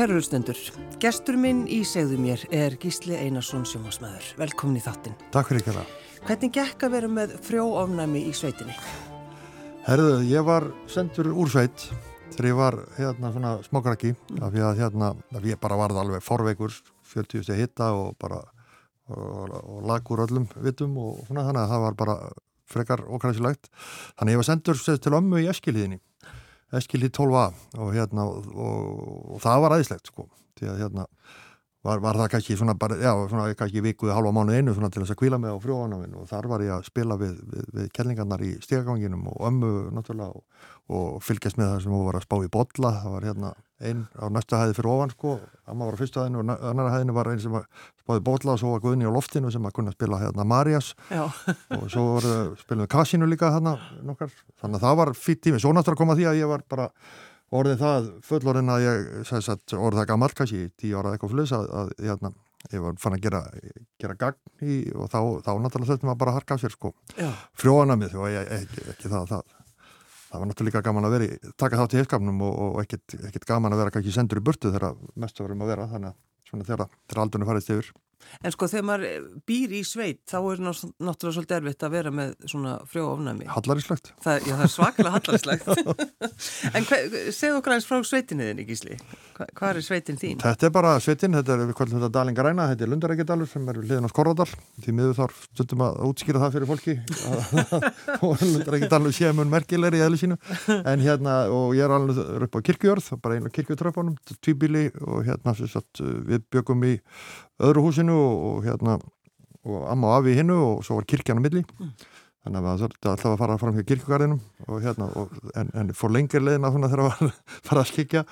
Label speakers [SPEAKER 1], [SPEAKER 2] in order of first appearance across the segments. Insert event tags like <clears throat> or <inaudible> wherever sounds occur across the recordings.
[SPEAKER 1] Kærur stendur, gestur minn í segðu mér er Gísli Einarsson sjómasmæður. Velkomin í þáttinn.
[SPEAKER 2] Takk fyrir ekki það.
[SPEAKER 1] Hvernig gekk að vera með frjóofnæmi í sveitinni?
[SPEAKER 2] Herðu, ég var sendur úr sveit þegar ég var hérna svona smokkraki mm. af því að hérna, af ég bara varð alveg forveikur, 40 steg hitta og bara og, og, og lagur öllum vitum og svona þannig að það var bara frekar okkræsilegt. Þannig ég var sendur til ömmu í eskiliðinni Eskilí 12a og hérna og, og, og það var aðeinslegt sko því að hérna var, var það kannski svona bara, já, svona kannski vikuði halva mánu einu svona til þess að kvíla mig á frjóðanaminn og þar var ég að spila við, við, við kellingarnar í stegaganginum og ömmu náttúrulega og fylgjast með það sem hún var að spá í botla, það var hérna einn á næsta hæði fyrir ofan sko, amma var á fyrsta hæðinu og annar hæðinu var einn sem spáði botla og svo var Guðni á loftinu sem að kunna spila hérna Marias. <laughs> Og svo var, spilum við Cassinu líka hérna nokkar, þannig að það var fýtt tími, svo náttúrulega kom að því að ég var bara orðin það fullorinn að ég orðið það gammal kannski tíu ára eitthvað flus að, að hérna, ég var fann að gera, gera gagn í og þá, þá náttúrulega þurftum að bara harka af sér sko. Og ég, ekki, ekki það, var náttúrulega gaman að vera í taka þátt í heilskapnum og, og ekkit, ekkit gaman að vera kannski sendur í burtu þegar mestu varum að vera þannig að þegar, aldunni farist yfir
[SPEAKER 1] En sko þegar maður býr í sveit þá er náttúrulega svolítið erfitt að vera með svona frjó ofnæmi.
[SPEAKER 2] Hallaríslegt.
[SPEAKER 1] Það, já það er svakalega <laughs> hallaríslegt. en segð okkar aðeins frá sveitinni þinn í gísli. Hva, hvað er sveitin þín?
[SPEAKER 2] Þetta er bara sveitin, þetta er við kvöldum þetta Dalingaræna, þetta er Lundarækjadalur sem er liðan á Skorradal. Því miður þarf stundum að útskýra það fyrir fólki <laughs> og Lundarækjadalur sé mun merkilegri í eðlu sínu. En hérna, og ég er alveg upp á kirkjörð, bara einu kirkjötröfbónum, tvíbíli og hérna við byggum í öðru húsinu og, og hérna og amma og afi hinnu og svo var kirkjan á milli. Mm. þannig að það þurfti alltaf að fara fram hjá kirkjugarðinum og hérna og, en, en fór lengir leðina þegar það var <laughs> að skikja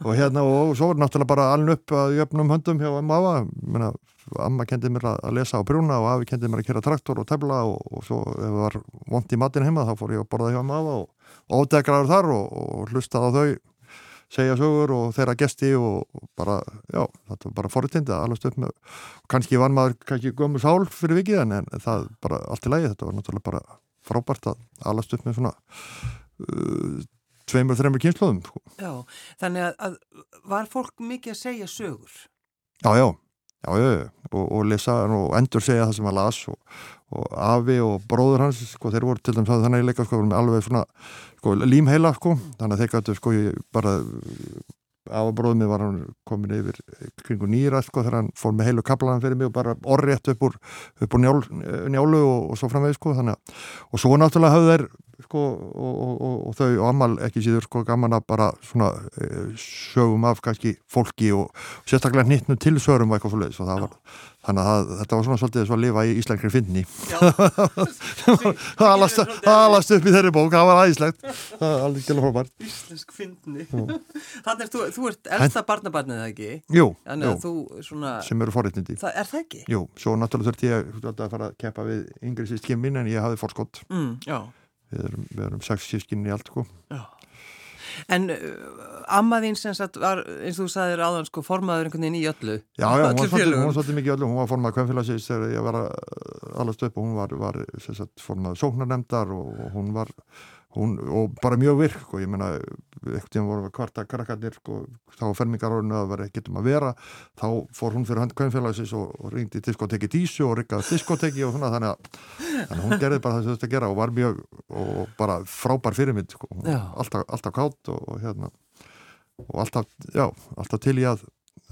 [SPEAKER 2] og hérna og, og svo var náttúrulega bara aln upp að jöfnum höndum hjá amma og afa. Amma kendið mér að lesa á brúna og afi kendið mér að kera traktor og tefla og svo ef það var vond í matin heima þá fór ég að borða hjá amma og ódegraður þar og hlustaði á þau segja sögur og þeirra gesti og bara, já, þetta var bara forutindi að alveg stöfn með, kannski var maður kannski gömur sál fyrir vikið en það bara allt í lægi, þetta var náttúrulega bara frábært að alveg stöfn með svona uh, tveimur, þreimur kynnslóðum sko.
[SPEAKER 1] Já, þannig að, að var fólk mikið að segja sögur?
[SPEAKER 2] Já, já, já, já, já. Og, og lesa og endur segja það sem að las og, og Afi og bróður hans, sko, þeir voru til dæmis að þannig leika, sko, alveg svona sko, límheila sko, þannig að þeir gætu sko bara afabróðum var hann komin yfir kringu nýra sko þegar hann fór með heilu kaplaðan fyrir mig og bara orðrétt upp úr, upp úr njál, njálu og, og svo framveg sko þannig að og svo náttúrulega hafðu þeir sko og, og, og þau og Amal ekki síður sko gaman að bara svona e, sögum af kannski fólki og sérstaklega hnittnum til sögum og eitthvað þess og það var þannig að þetta var svona svolítið svo að lifa í Íslandri finni <laughs> það alast upp í þeirri bók það var æðislegt. Það er alveg gæla frábært.
[SPEAKER 1] Íslensk finni <laughs> þannig að þú, þú ert elsta barnabarnið eða ekki?
[SPEAKER 2] Jú,
[SPEAKER 1] jú.
[SPEAKER 2] svona... sem eru forreitindi
[SPEAKER 1] Er það ekki?
[SPEAKER 2] Jú, svo náttúrulega þurfti ég að fara að keppa við yngri sískinn minn en ég hafði fórskott
[SPEAKER 1] mm,
[SPEAKER 2] við erum, erum sex sískinn í allt sko.
[SPEAKER 1] Já En uh, ammaðinn sem sagt var, eins og þú sagðir áðan, sko, formaður einhvern veginn í öllu.
[SPEAKER 2] Já, já, hún var, svolítið, hún var svolítið mikið í öllu. Hún var formaður kvemmfélagsins þegar ég var allast upp og hún var, var sagt, formaður sóknarnemdar og hún var hún, og bara mjög virk og ég menna, ekkert tíma voru kvarta krakkarnir og sko, þá fermingarorinu að vera getum að vera, þá fór hún fyrir handkvæmfélagsins og, og ringdi diskoteki Dísu og rikkaði diskoteki og svona þannig að, þannig að hún gerði bara það sem þetta gera og var mjög, og bara frábær fyrirmynd, sko, alltaf, alltaf kátt og, og hérna og alltaf, já, alltaf til í að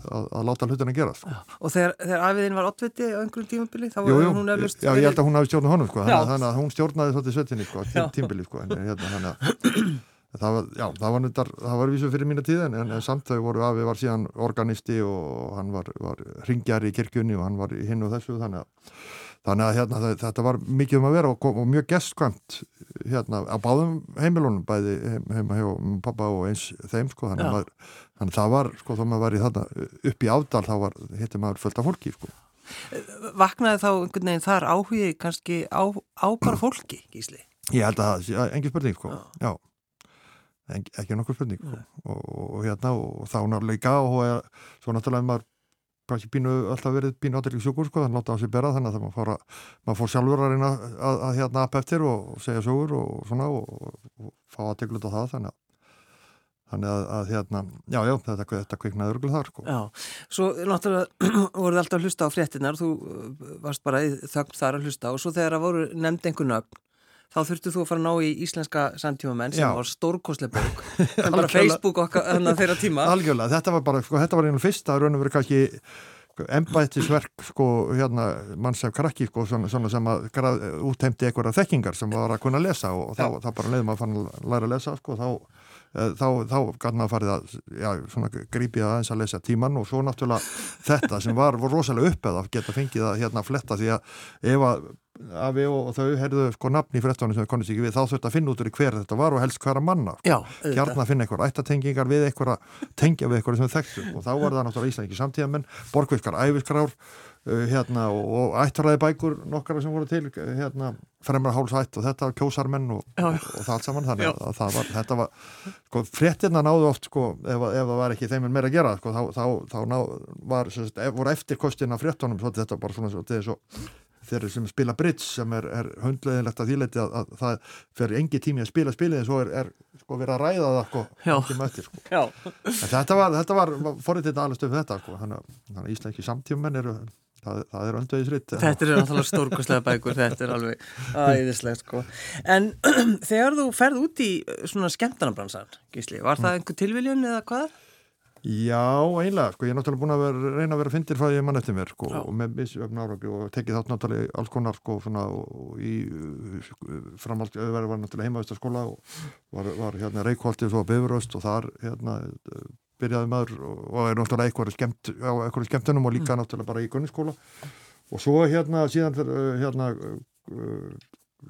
[SPEAKER 2] að, að láta hlutin að gera sko.
[SPEAKER 1] Og þegar, þegar afiðin var oddviti á einhverjum tímabili þá var hún eflust
[SPEAKER 2] Já, ég held að hún hafi stjórnað honum sko, þannig að hún stjórnaði svolítið svetinni sko, tímbili sko, en hérna hann að <clears throat> það var, já, það var nýttar, það var vísu fyrir mína tíðin en, en samt þau voru afið var síðan organisti og hann var, var ringjar í kirkjunni og hann var hinn og þessu þannig að Þannig að hérna, þetta var mikið um að vera og, og mjög gestkvæmt hérna, á báðum heimilunum, bæði heima hjá pappa og eins þeim sko, þannig, maður, þannig að það var, sko, þá maður var í þarna upp í ádal, þá var, hittir maður fullt af fólki, sko.
[SPEAKER 1] Vaknaði þá einhvern veginn þar áhugið kannski á, á bara <clears throat> fólki, Gísli?
[SPEAKER 2] Ég held að það engin spurning, sko, já, já. En, ekki nokkur spurning, sko. og, og hérna, og þá náttúrulega og svo náttúrulega maður kannski bínu alltaf verið bínu átilík sjúkur sko, þannig að láta á sig bera þannig að maður fór, að, maður fór sjálfur að reyna að, að, að hérna app eftir og, segja sögur og svona og, og, og fá að tegla út á það þannig að þannig að, að hérna, já, já, þetta, þetta kviknaði örgulega þar, sko.
[SPEAKER 1] Já, svo náttúrulega <clears throat> voruð alltaf að hlusta á fréttinar, þú varst bara í þögn þar að hlusta og svo þegar að voru nefnd einhvern ögn, þá þurftu þú að fara að ná í íslenska sandtímamenn sem
[SPEAKER 2] Já.
[SPEAKER 1] var stórkoslega bók, <laughs> sem bara. Facebook okkar að þeirra tíma.
[SPEAKER 2] Algjörlega, þetta var bara, sko, þetta var einu fyrsta raun og verið kannski embættisverk, sko, hérna mann sem krakki, sko, svona, svona sem að grað, útheimti einhverja þekkingar sem var að kunna lesa og, og þá, þá bara leiðum að fann að læra að lesa, sko, þá eh, þá, þá gæti maður farið að já, svona grípið aðeins að lesa tíman og svo náttúrulega þetta sem var, var rosalega uppið að geta fengið að hérna fletta því að ef að við og, og þau heyrðu sko nafn í frettunum sem við konumst ekki við, þá þurfti að finna út úr hver þetta var og helst hverja manna sko. Hjarna að finna einhver ættatengingar við einhverja tengja við einhverja sem við þekktum og þá var það náttúrulega íslenski samtíðamenn, borgvirkar æfiskrár uh, hérna og, og ættarlæði bækur nokkara sem voru til hérna fremra hálsætt og þetta kjósarmenn og, og, það allt saman. Þannig að, að það var, þetta var sko fréttina náðu oft sko ef, ef það var ekki þeim en meira að gera sko þá, þá, þá ná, var, sagt, ef- voru eftirkostin af fréttunum svo þetta bara svona svo, svo þeir sem spila bridge sem er, er hundleðilegt að þýleiti að, að það fer engi tími að spila spilið en svo er, er sko verið að ræða það sko, eftir, sko. Þetta var, þetta var forrið þetta alveg stöfum þetta sko. þannig að- íslenski samtíumenn eru það, það er öndvegisritt
[SPEAKER 1] þetta er náttúrulega stórkoslega bækur, þetta er alveg æðislegt sko. En <clears throat> þegar þú ferð út í svona skemmtanabransan, Gísli, var það einhver tilviljun eða hvað?
[SPEAKER 2] Já, einlega, sko, ég er náttúrulega búin að vera, reyna að vera fyndir ég mann eftir mér, sko,
[SPEAKER 1] Já.
[SPEAKER 2] og með misjöfn áraki og tekið þátt náttúrulega alls konar, sko, svona, og í framhald, auðverði var náttúrulega heimavistaskóla og var, var hérna Reykjóldi svo að Bifuröst og þar, hérna, byrjaði maður og, er náttúrulega eitthvað skemmt, á eitthvað skemmtunum og líka náttúrulega bara í gunniskóla og svo hérna, síðan, eh, hérna, eh,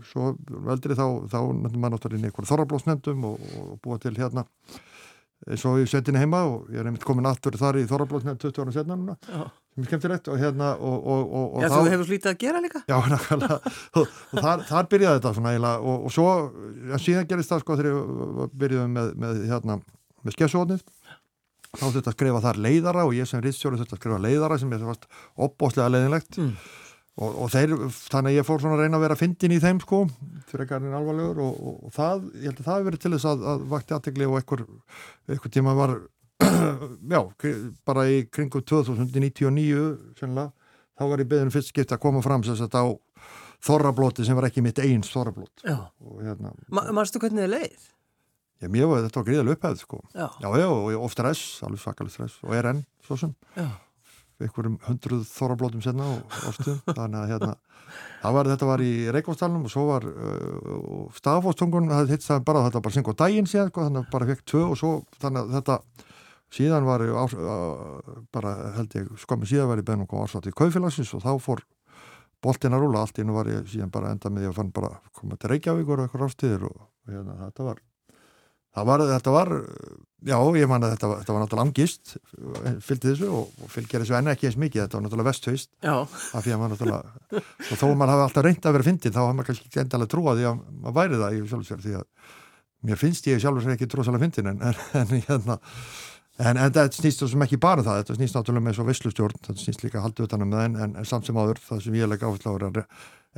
[SPEAKER 2] svo veldri þá, þá maður náttúrulega eins og í svetinni heima og ég er einmitt komin aftur þar í Þorrablóknir 20 ára setna núna sem er skemmtilegt og hérna og, og, og, og
[SPEAKER 1] Já
[SPEAKER 2] þá,
[SPEAKER 1] þú hefur slítið að gera líka?
[SPEAKER 2] já, <laughs> nákvæmlega og, þar, þar byrjaði þetta svona eiginlega og, svo, já, síðan gerist það sko þegar byrjuðum með, með hérna, með skessóðnið þá þurfti að skrifa þar leiðara og ég sem rýstjóri þurfti að skrifa leiðara sem ég fannst opbóðslega leiðinlegt
[SPEAKER 1] Mm.
[SPEAKER 2] Og, og þeir, þannig að ég fór svona að reyna að vera fyndin í þeim sko, fyrir ekki alvarlegur og, og, og það, ég held að það hefur verið til þess að, að vakti aðtegli og einhver, einhver tíma var <clears throat> já, bara í kringum 2099 sennilega, þá var ég beðinu fyrst skipt að koma fram sem sagt á þorrablóti sem var ekki mitt eins þorrablót
[SPEAKER 1] Já.
[SPEAKER 2] hérna,
[SPEAKER 1] Ma Manstu hvernig þið leið?
[SPEAKER 2] já, mér var þetta var gríðalega upphæð sko,
[SPEAKER 1] Já,
[SPEAKER 2] já, já, og, og stress alveg svakalega stress, og er enn svo sem.
[SPEAKER 1] Já,
[SPEAKER 2] einhverjum hundruð þorrablótum senna og ástuðum, þannig að hérna var, þetta var í Reykjavstalunum og svo var uh, staðfóstungun það hitt það bara, þetta var bara syngu á daginn síðan sko, þannig að bara fekk tvö og svo þannig að þetta síðan var ég uh, bara held ég skömmi síðan var ég beðnum koma ásátt í kaufélagsins og þá fór boltin að rúla, allt í nú var ég síðan bara enda með að fann bara koma til Reykjavíkur og eitthvað ástíðir og, og hérna þetta var var, þetta var já, ég man að þetta var, þetta var náttúrulega angist fylgdi þessu og, fylgir þessu enn ekki eins mikið, þetta var náttúrulega vesthaust af því að maður náttúrulega og þó að maður hafi alltaf reynd að vera fyndin þá hafa maður kannski ekki endalega trúa því að maður væri það í sjálfur sér því að mér finnst ég sjálfur sér ekki drosalega fyndin en, en, en, hérna, en, en þetta snýst þessum ekki bara um það þetta snýst náttúrulega með svo veslustjórn þetta snýst líka að halda utanum með en, samt sem áður það sem ég er að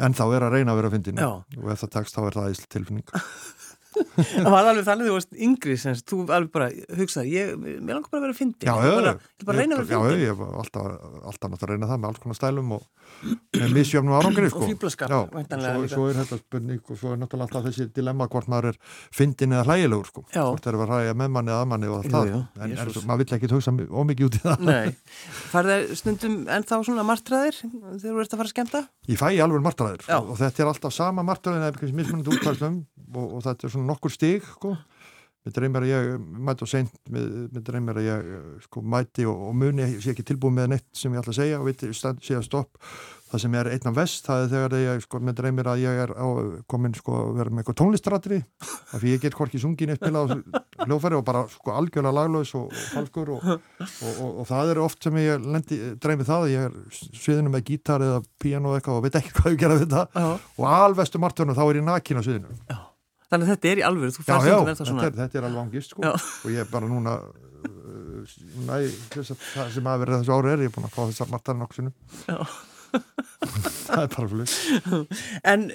[SPEAKER 2] en þá er að reyna að vera fyndin
[SPEAKER 1] Já.
[SPEAKER 2] og ef það tekst þá er það æsl tilfinning <laughs>
[SPEAKER 1] það var alveg þannig þú varst yngri sem sagt, þú alveg bara hugsaði, ég, mér langar bara að vera fyndin.
[SPEAKER 2] Já,
[SPEAKER 1] ég bara, ég bara reyna að vera
[SPEAKER 2] Já,
[SPEAKER 1] fyndin.
[SPEAKER 2] ég var alltaf, alltaf að reyna það með alls konar stælum og með misjöfnum árangri sko.
[SPEAKER 1] Og
[SPEAKER 2] Já,
[SPEAKER 1] væntanlega
[SPEAKER 2] svo, svo er þetta spurning og svo er náttúrulega alltaf þessi dilemma hvort maður er fyndin eða hlægilegur sko. Hvort er að hlæja með manni eða að manni og allt það. en, svo, maður vill ekki hugsa ómikið út í það. <laughs>
[SPEAKER 1] Farið stundum en þá svona martraðir þegar þú ert að
[SPEAKER 2] Ég alveg þetta þetta svona nokkur stig sko. Mér dreymir að ég mæti og seint, mér, dreymir að ég sko, mæti og, og muni, ég sé ekki tilbúið með neitt sem ég ætla að segja og viti, sé að stopp. Það sem er einna vest, það er þegar ég, sko, mér dreymir að ég er á, komin sko, að vera með eitthvað tónlistratri, af því ég get hvorki sungin spila á <laughs> hljófæri og bara sko, algjörlega laglaus og, og falskur og, og, það er oft sem ég lendi, dreymi það að ég er sviðinu með gítar eða píano eitthvað og veit ekki hvað ég gera við
[SPEAKER 1] Já.
[SPEAKER 2] og alvestu martunum þá er ég nakin á sviðinu.
[SPEAKER 1] Þannig að þetta er í alvöru, þú
[SPEAKER 2] Já,
[SPEAKER 1] fær
[SPEAKER 2] já,
[SPEAKER 1] stundum ennþá
[SPEAKER 2] þetta
[SPEAKER 1] svona
[SPEAKER 2] er, þetta er alveg angist sko
[SPEAKER 1] Já.
[SPEAKER 2] og ég er bara núna uh, næ, þess að það sem að vera þessu ári er ég er búin að fá þessar martar nokksinu
[SPEAKER 1] Já. <laughs>
[SPEAKER 2] það er bara flug
[SPEAKER 1] En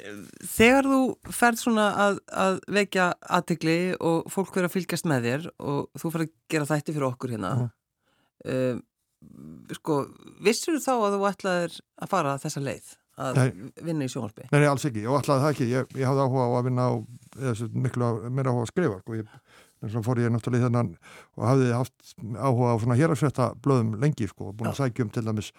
[SPEAKER 1] þegar þú ferð svona að, að vekja aðtegli og fólk verður að fylgjast með þér og þú fer að gera þætti fyrir okkur hérna
[SPEAKER 2] Mhm.
[SPEAKER 1] um, sko, vissur þú þá að þú ætlaðir að fara þessa leið að vinna í sjónvarpi?
[SPEAKER 2] Nei, nei, alls ekki, og alltaf það ekki ég, ég hafði áhuga á að vinna á eða, miklu meira áhuga að skrifa sko. ég, en svo fór ég náttúrulega í þennan og hafði haft áhuga á svona héragsfjöta blöðum lengi, sko, búin að sækja um til dæmis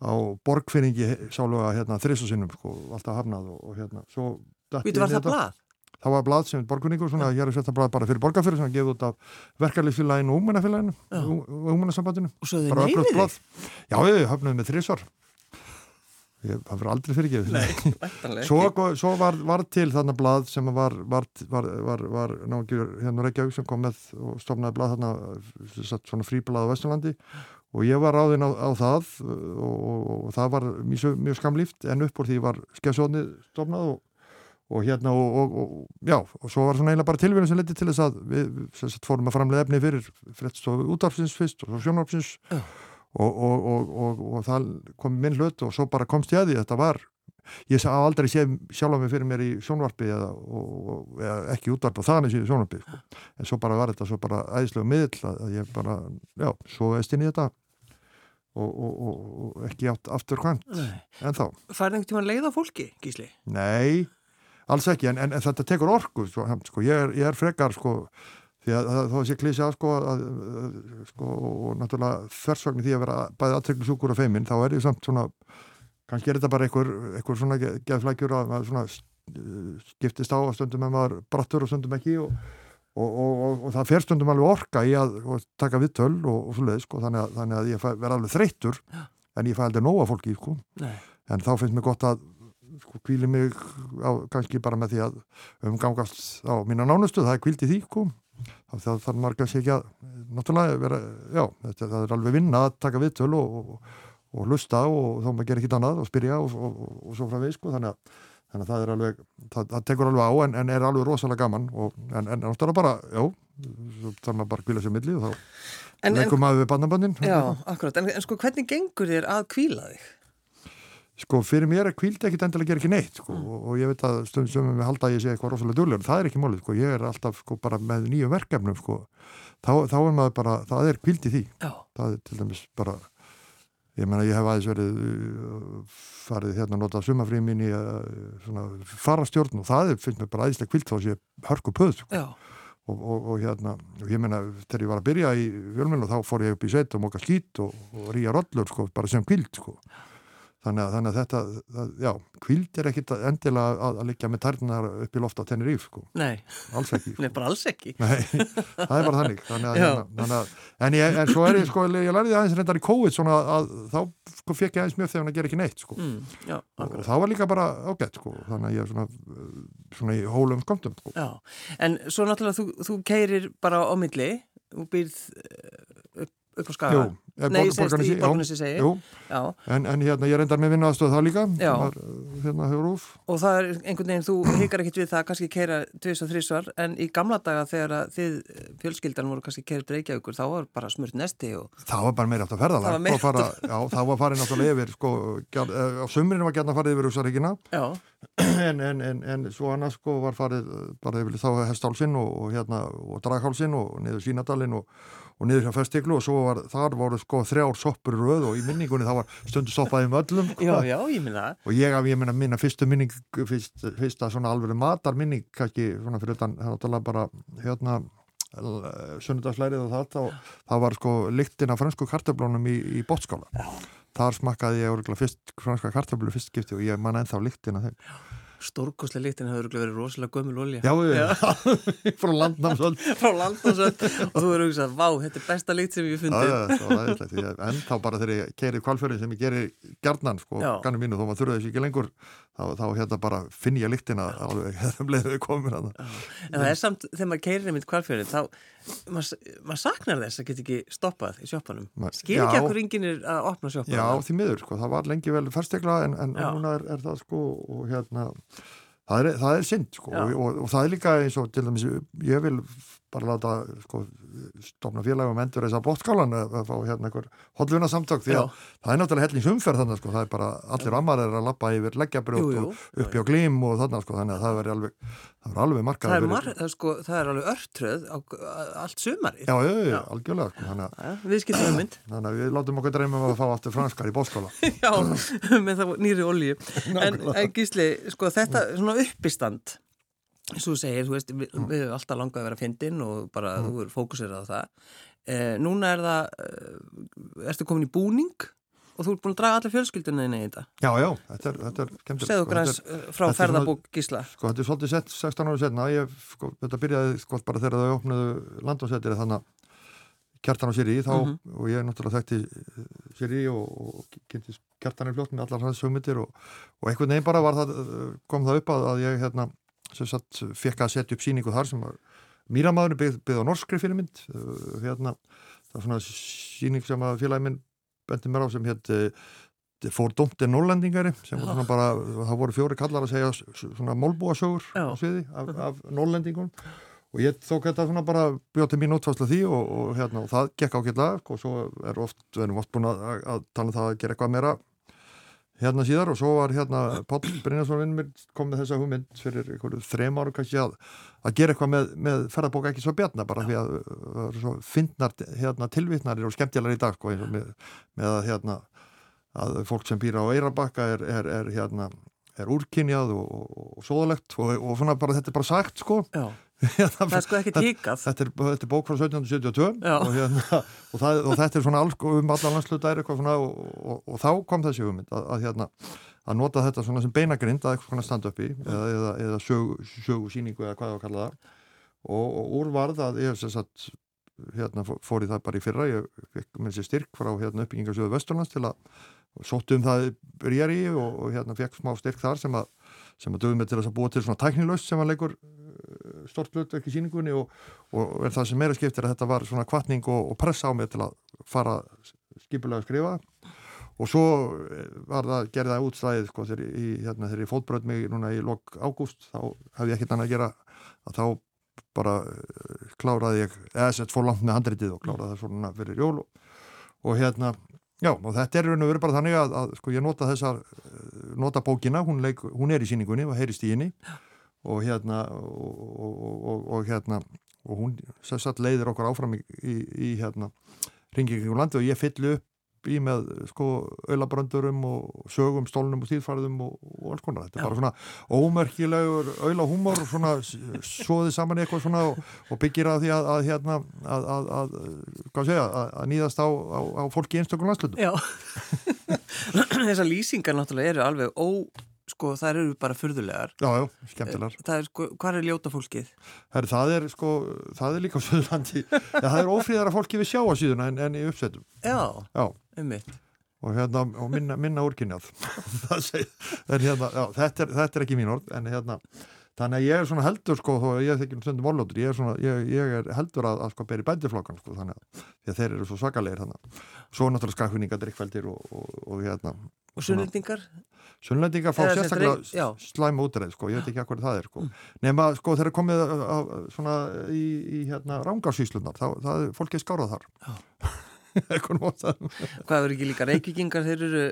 [SPEAKER 2] á borgfinningi sáluga hérna þrisusinnum, sko, alltaf hafnað og, og hérna, svo
[SPEAKER 1] Vítu,
[SPEAKER 2] ég
[SPEAKER 1] var það blað?
[SPEAKER 2] Það var blað sem borgfinningur, svona héragsfjöta blað bara fyrir borgarfyrir sem gefið út af verkarlýsfélaginu og úmennafélaginu,
[SPEAKER 1] Já.
[SPEAKER 2] úmennasambandinu
[SPEAKER 1] Og svo þau neyðið
[SPEAKER 2] blað. Já, við höfnum með þrísvar Ég, það fyrir aldrei fyrirgefið.
[SPEAKER 1] Nei,
[SPEAKER 2] Svo, svo var, var til þarna blað sem var, var, var, var, var náttúrulega hérna Reykjavík sem kom með og stofnaði blað þarna svona fríblað á Vesturlandi. Og ég var ráðinn á, á það og, og, og það var mjög, mjög skamlíft en upp úr því var skefsóðni stofnað og, og hérna og, já, og svo var svona eiginlega bara tilvíðin sem leti til þess að við sem sagt, fórum að framlega efni fyrir frettstofu útafsins fyrst og
[SPEAKER 1] Já.
[SPEAKER 2] og, og, og, og, og það kom minn hlut og svo bara komst ég að því þetta var ég sá aldrei sjálf mig fyrir mér í sjónvarpi eða, eða ekki útvarp og þannig í sjónvarpi sko. en svo bara var þetta svo bara æðislega miðl að ég bara, já, svo veist inn í þetta og, og, og, og ekki átt aftur kvant
[SPEAKER 1] Nei.
[SPEAKER 2] en þá,
[SPEAKER 1] Færði einhvern tímann leið á fólki, Gísli?
[SPEAKER 2] nei alls ekki, en, en, en þetta tekur orku hann- sko, ég, er, ég er frekar sko því að það- sé klísi að sko, að, sko og náttúrulega þversvagn því að vera bæði aðtryklusjúkur og feimin, þá er ég samt svona kannski er þetta bara einhver, einhver svona ge- geðflækjur að svona skiptist á að stundum með maður brattur og stundum ekki og, og, og, og, það fer stundum alveg orka í að taka viðtöl og, og svo leið sko, þannig, að, þannig að ég fæ, verð alveg þreyttur en ég fæ aldrei nóga fólki sko.
[SPEAKER 1] Nei.
[SPEAKER 2] en þá finnst mér gott að sko, kvíli mig á, kannski bara með því að umgangast á mína nánustu, það er kvíld í því sko. Þá þarf ekki að náttúrulega vera, já, þetta, það er alveg vinna að taka viðtöl og, og, og hlusta og þá maður gerir ekkit annað og spyrja og, og, svo frá við sko, þannig að Þannig að það er alveg, það, það tekur alveg á en, en er alveg rosalega gaman og, en, en náttúrulega bara, já, þarf maður bara að kvíla sér milli og þá leikum maður við barnabandin.
[SPEAKER 1] já, akkurat. En, en sko, hvernig gengur þér að kvíla þig?
[SPEAKER 2] Sko, fyrir mér er kvíld ekkit endilega að gera ekki neitt, sko, og, og ég veit að stundum sem við halda að ég sé eitthvað rosalega duglegur, það er ekki málið, sko, ég er alltaf, sko, bara með nýjum verkefnum, sko, þá, þá er maður bara, það er kvíld í því,
[SPEAKER 1] Já.
[SPEAKER 2] það er til dæmis bara, ég meina, ég hef aðeins verið uh, farið hérna að nota sumafríð mín í uh, svona farastjórn og það er, finnst mér bara aðeinslega kvíld þá sé hörku pöð, sko.
[SPEAKER 1] Já.
[SPEAKER 2] og, og, og hérna, og ég meina þegar ég var að byrja í fjölmennu þá fór ég upp í sveit og móka skít og, og ríja rollur sko, bara sem kvíld sko. Þannig, að, þannig að þetta það, já, kvíld er ekkit að- endilega að, að liggja með tærnar upp í loft á Tenerife sko,
[SPEAKER 1] Nei,
[SPEAKER 2] alls ekki <laughs>
[SPEAKER 1] nei, bara alls ekki.
[SPEAKER 2] Nei, það er bara þannig, þannig að, hérna, þannig að en, ég, en svo er ég sko, ég lærði aðeins reyndar í COVID svona að þá sko fekk ég aðeins mjög þegar hann að gera ekki neitt sko
[SPEAKER 1] Mm, já,
[SPEAKER 2] og
[SPEAKER 1] akkurat.
[SPEAKER 2] það var líka bara ágætt sko þannig að ég er svona, svona í hólum skomtum sko.
[SPEAKER 1] Já, en svo náttúrulega þú, þú keirir bara á milli, þú býrð upp, upp á skaga.
[SPEAKER 2] Jú, eh,
[SPEAKER 1] Nei,
[SPEAKER 2] borg-
[SPEAKER 1] sérst í
[SPEAKER 2] Borgarnesi,
[SPEAKER 1] segi.
[SPEAKER 2] En, en hérna, ég reyndar með vinnaðastöð það líka. Var, hérna hefur úf
[SPEAKER 1] og það er einhvern veginn, þú hikar ekkit við það kannski keira tvis og þrísvar, en í gamla daga þegar að þið eh, fjölskyldan voru kannski keirið reykjaukur, þá var bara smurt nesti og
[SPEAKER 2] það var bara meira aftur ferðalag
[SPEAKER 1] Það var
[SPEAKER 2] fara, já, það var farið náttúrulega yfir sko, gjar, uh, á sumrinu var gætna farið yfir Úsaríkina
[SPEAKER 1] já, <clears throat>
[SPEAKER 2] en, en, en, en svo annars sko var farið bara yfir þá hestálsinn og, og hérna og draghálsinn og niður Sínadalinn og, og niður hjá festiklu og svo var þar voru sko þrjár soppur röð og í minningunni það var stundu soppaði með öllum
[SPEAKER 1] já, já, ég minna
[SPEAKER 2] og ég af, ég meina, minna fyrstu minning fyrst, fyrsta svona alveg matar minning kannski svona fyrir utan, það er náttúrulega bara hérna sunnudagsleirið og það, þá, það var sko lyktin af fransku kartöflunum í, í bótskála þar smakkaði ég fyrst franska kartöflu fyrst skipti og ég man ennþá lyktin af þeim
[SPEAKER 1] Stórkoslega líktin hefur verið rosalega gömul olja.
[SPEAKER 2] já, já. <laughs> frá landnámsöld <laughs>
[SPEAKER 1] Frá landnámsöld og þú verður hugsað, vá, þetta er besta líkt sem ég
[SPEAKER 2] Já, já, æðislegt. Ég- en þá bara þegar ég keiri kvalfjörðin sem ég geri gjarnan sko,
[SPEAKER 1] Já.
[SPEAKER 2] gannu mínu, þó maður þurfa þessu ekki lengur þá, þá hérna bara finn ég lyktina alveg, <laughs> hefðum leiðið komin
[SPEAKER 1] En það er samt, þegar maður keirir einmitt kvalfjörðin, þá, maður, maður saknar þess að geta ekki stoppað í sjoppanum.
[SPEAKER 2] Ma-
[SPEAKER 1] Skil ekki hverju enginn er að opna sjoppanum.
[SPEAKER 2] Já, því miður, sko, það var lengi vel ferstekla en, en núna er, er það sko og hérna, það er, það er synd sko og, og, og það er líka eins og til dæmis, ég vil bara láta sko, stofna félagum endur þess að bótskálan að fá hérna einhver holluna samtök því að Já. það er náttúrulega hellingsumferð þannig sko, það er bara allir ammar er að lappa yfir leggjabrjótt og uppi á glím og þannig sko, þannig að það verður alveg það alveg markað
[SPEAKER 1] það mar sko, það er alveg örtröð á allt sumari
[SPEAKER 2] já, já, já, algjörlega sko, þannig,
[SPEAKER 1] að, við skiltum um mynd.
[SPEAKER 2] Þannig að við látum okkur dreyma um að fá aftur franskar í bótskála <laughs>
[SPEAKER 1] já, með það nýri olju <laughs> en, en gísli, sko, þetta svona uppistand Svo segir, þú veist, við, við hefum alltaf langað að vera fyndin og bara mm. þú er fókusirað á það. Eh, núna er það, eh, ertu komin í búning og þú ert búin að draga allir fjölskyldunni inn í þetta.
[SPEAKER 2] Já, já, þetta er, þetta er
[SPEAKER 1] skemmtilegt. Segðu okkur eins eh, frá ferðabók Gísla.
[SPEAKER 2] Sko, þetta er svolítið sett 16 ára setna. Ég, sko, þetta byrjaði sko bara þegar þau opnaðu landvásettir þannig að kjartan á sér í þá mm -hmm. og ég er náttúrulega þekkti sér í og, og kynntist kjartan í fljótt með allar hans hugmyndir og, og einhvern veginn bara það, kom það upp að, að ég hérna sem satt fekk að setja upp síningu þar sem var Mýramadurinn byggð, byggð á norskri fyrirmynd. Uh, hérna, það var svona síning sem að félagi minn bendi mér á sem hétt fór domti nóllendingari sem var svona bara, það voru fjóri kallar að segja svona málbúasögur á sviði af, af nóllendingun og ég tók þetta svona bara bjóti mín útfærslu því og, og hérna og það gekk ákveðlega og svo er oft, við erum oft búin að, að tala um það að gera eitthvað meira hérna síðar og svo var hérna Páll Brynjarsson kom með þessa hugmynd fyrir einhverju þrem áru kannski að, að gera eitthvað með, með ferðarbók ekki svo bjarna bara því að það fyndnar hérna, tilvittnarir og skemmtilegar í dag sko, með, með að hérna að fólk sem býra á Eirabakka er, er, er hérna er úrkynjað og, og, og sóðalegt og, og bara þetta er bara sagt sko <laughs>
[SPEAKER 1] það er sko ekki tíkað
[SPEAKER 2] þetta, þetta, er bók frá 1772 hérna, það, og þetta er svona alls um allar landslutar og þá kom þessi hugmynd að, að, hérna, að nota þetta svona sem beinagrind að eitthvað standa upp í eða, eða, eða sögu, sögu síningu eða hvað það var að kalla það. Og úrvarð að ég hef sagt hérna fór í það bara í fyrra. Ég fekk með sér styrk frá hérna uppbyggingarsjöðu Vesturlands til að sóttu um það byrjar í og, og hérna fekk smá styrk þar sem að sem að dögum með til þess að búa til svona tæknilaust sem að leikur uh, stort hlutverk í síningunni og, og er það sem meira skiptir að þetta var svona kvartning og, og pressa á mig til að fara skipulega að skrifa. Og svo eh, var það, gerði það útstæðið sko þegar ég, hérna, fótbröð mig núna í lok ágúst þá hafði ég ekkert annað að gera að þá bara uh, kláraði ég eða sett fór langt með handritið og kláraði það svona fyrir jól og hérna Já, og þetta er raun og veru bara þannig að, að sko ég nota þessar, eh, nota bókina, hún, leik, hún er í síningunni og heyrist í henni. Og hérna og, og, og hérna og hún sérstaklega leiðir okkur áfram í, í, í hérna ringingum landi og ég fyllu upp í með sko auðlabröndurum og sögum, stólnum og stíðfæriðum og, og alls konar. Þetta er Já. bara svona ómerkilegur auðlahúmor svona svoðið saman eitthvað svona og, og byggir að því að, að hérna að, að, að segja, nýðast á, á, á fólki í einstaklega landslutum.
[SPEAKER 1] Já, <laughs> þessar lýsingar náttúrulega eru alveg ó sko það eru bara fyrðulegar
[SPEAKER 2] Já, já, skemmtilegar
[SPEAKER 1] Það er sko, hvað er ljóta fólkið?
[SPEAKER 2] Her, það er sko, það er líka á Suðurlandi <laughs> það er ofríðara fólki við sjá á síðuna en, en í uppsettum
[SPEAKER 1] Já, um mitt
[SPEAKER 2] og, hérna, og minna, minna úrkynjað <laughs> hérna, já, þetta, er, þetta er ekki mín orð en hérna þannig að ég er svona heldur sko þó að ég þekki um stundum volóttur ég er svona, ég, ég er heldur að, að sko beri bændiflokkan sko þannig að, að þeir eru svo svakalegir þannig svo náttúrulega skakvinninga drikkveldir og, og, og hérna
[SPEAKER 1] Og sunnlendingar?
[SPEAKER 2] Sunnlendingar fá sérstaklega slæma útreið sko, ég veit ekki hvað það er sko. Mm. Nefn að sko þeir eru komið að, að, svona í, í hérna rángarsýslunar, það, það er fólkið skárað þar. <laughs>
[SPEAKER 1] hvað eru ekki líka reykvikingar, þeir eru